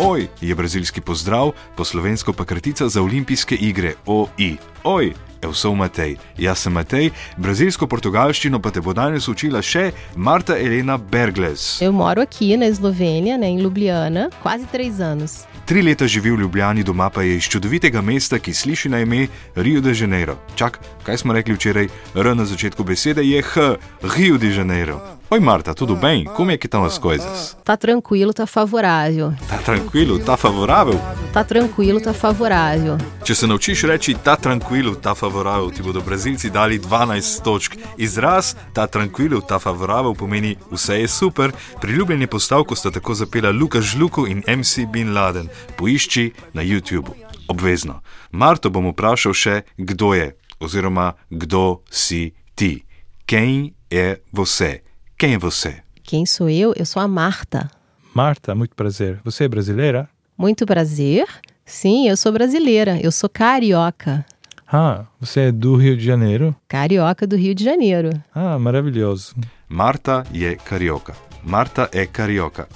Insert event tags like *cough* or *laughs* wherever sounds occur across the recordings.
Oj je brazilski pozdrav, po slovensko pa kratica za olimpijske igre OI. Oj, eu sou Matej, jaz sem Matej, brazilsko-portugalščino pa te bo danes učila še Marta Helena Bergles. Eu moro aqui na Eslovênia, né, em Ljubljana, quase três anos. Tri leta živi v Ljubljani, doma pa je iz čudovitega mesta, ki sliši na ime Rio de Janeiro. Čak, kaj smo rekli včeraj? R na začetku besede je H, Rio de Janeiro. Oi Marta, tudo bem? Como é que estão as coisas? Tá tranquilo, tá favorável. Tá tranquilo? Tá favorável? Tá tranquilo, tá favorável. Če se naučiš reči ta tranquilo, ta favorável, ti bodo Brazilci dali 12 točk. Izraz ta tranquilo, ta favorável pomeni vse je super. Priljubljeni postavko sta tako zapela Luka Žluku in MC Bin Laden. Poišči na YouTubu. Obvezno. Marto bom vprašal še, kdo je, oziroma kdo si ti. Quem é você? Quem é você? Quem sou eu? Eu sou a Marta. Marta, muito prazer. Você é brasileira? Muito prazer. Sim, eu sou brasileira. Eu sou carioca. Ah, você é do Rio de Janeiro? Carioca do Rio de Janeiro. Ah, maravilhoso. Marta *laughs* je karioka. Marta je karioka.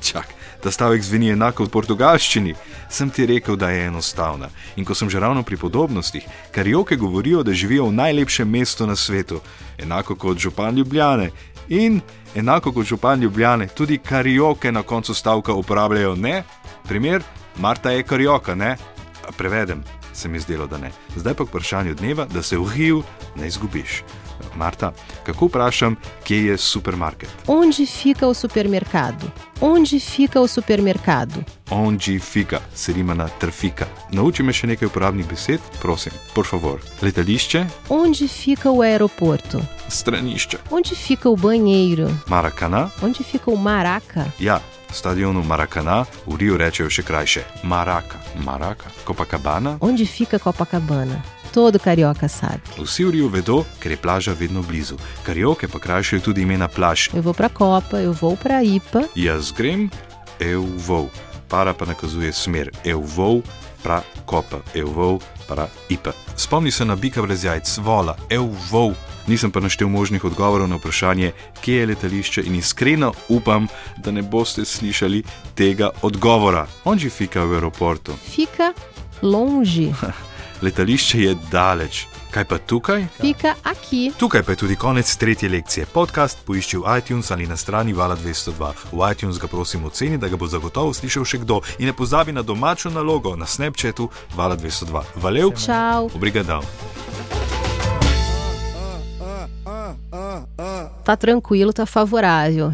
Čak, ta stavek zveni enako v portugalščini. Sem ti rekel, da je enostavna. In ko sem že ravno pri podobnostih, karioke govorijo, da živijo v najlepšem mestu na svetu, enako kot župan Ljubljane. In enako kot župan Ljubljane, tudi karioke na koncu stavka uporabljajo ne. Primer, Marta je karioka, ne? Prevedem, se mi zdelo, da ne. Zdaj pa k vprašanju dneva, da se v Hiju ne izgubiš. Marta, kako vprašam, kje je supermarket? Onde fica o supermercado? Onde fica o supermercado? Onde fica, se rima na trafika. Nauči me še nekaj uporabnih besed, prosim, por favor. Letališče, Onde fica o aeroporto? stranišče, Onde fica o banheiro? Maracanã, Onde fica o Maraca? ja, stadionu Maracanã, v Rio rečejo še krajše. Maraka, Maraka, Copacabana. Onde fica Copacabana? Todo carioca sabe. Vsi v Rio vedo, ker je plaža vedno blizu. Karioke pa krajšajo tudi imena plaž. Eu vou pra Copa, eu vou pra IPA. Jaz grem, eu vou. Para pa nakazuje smer. Eu vou pra kopa, eu vou pra ipa. Spomni se na bika brez jajc, vola, eu vou. Nisem pa naštel možnih odgovorov na vprašanje, kje je letališče in iskreno upam, da ne boste slišali tega odgovora. Onde fica v aeroportu? Fica longe. *laughs* Letališče je daleč. Kaj pa tukaj? Fica aqui. Tukaj pa je tudi konec tretje lekcije. Podcast poišči v iTunes ali na strani Vala 202. V iTunes ga prosim oceni, da ga bo zagotovo slišal še kdo. In ne pozabi na domačo nalogo na Snapchatu Vala 202. Valeu, Tchau. obrigadão. Tá tranquilo, tá favorável.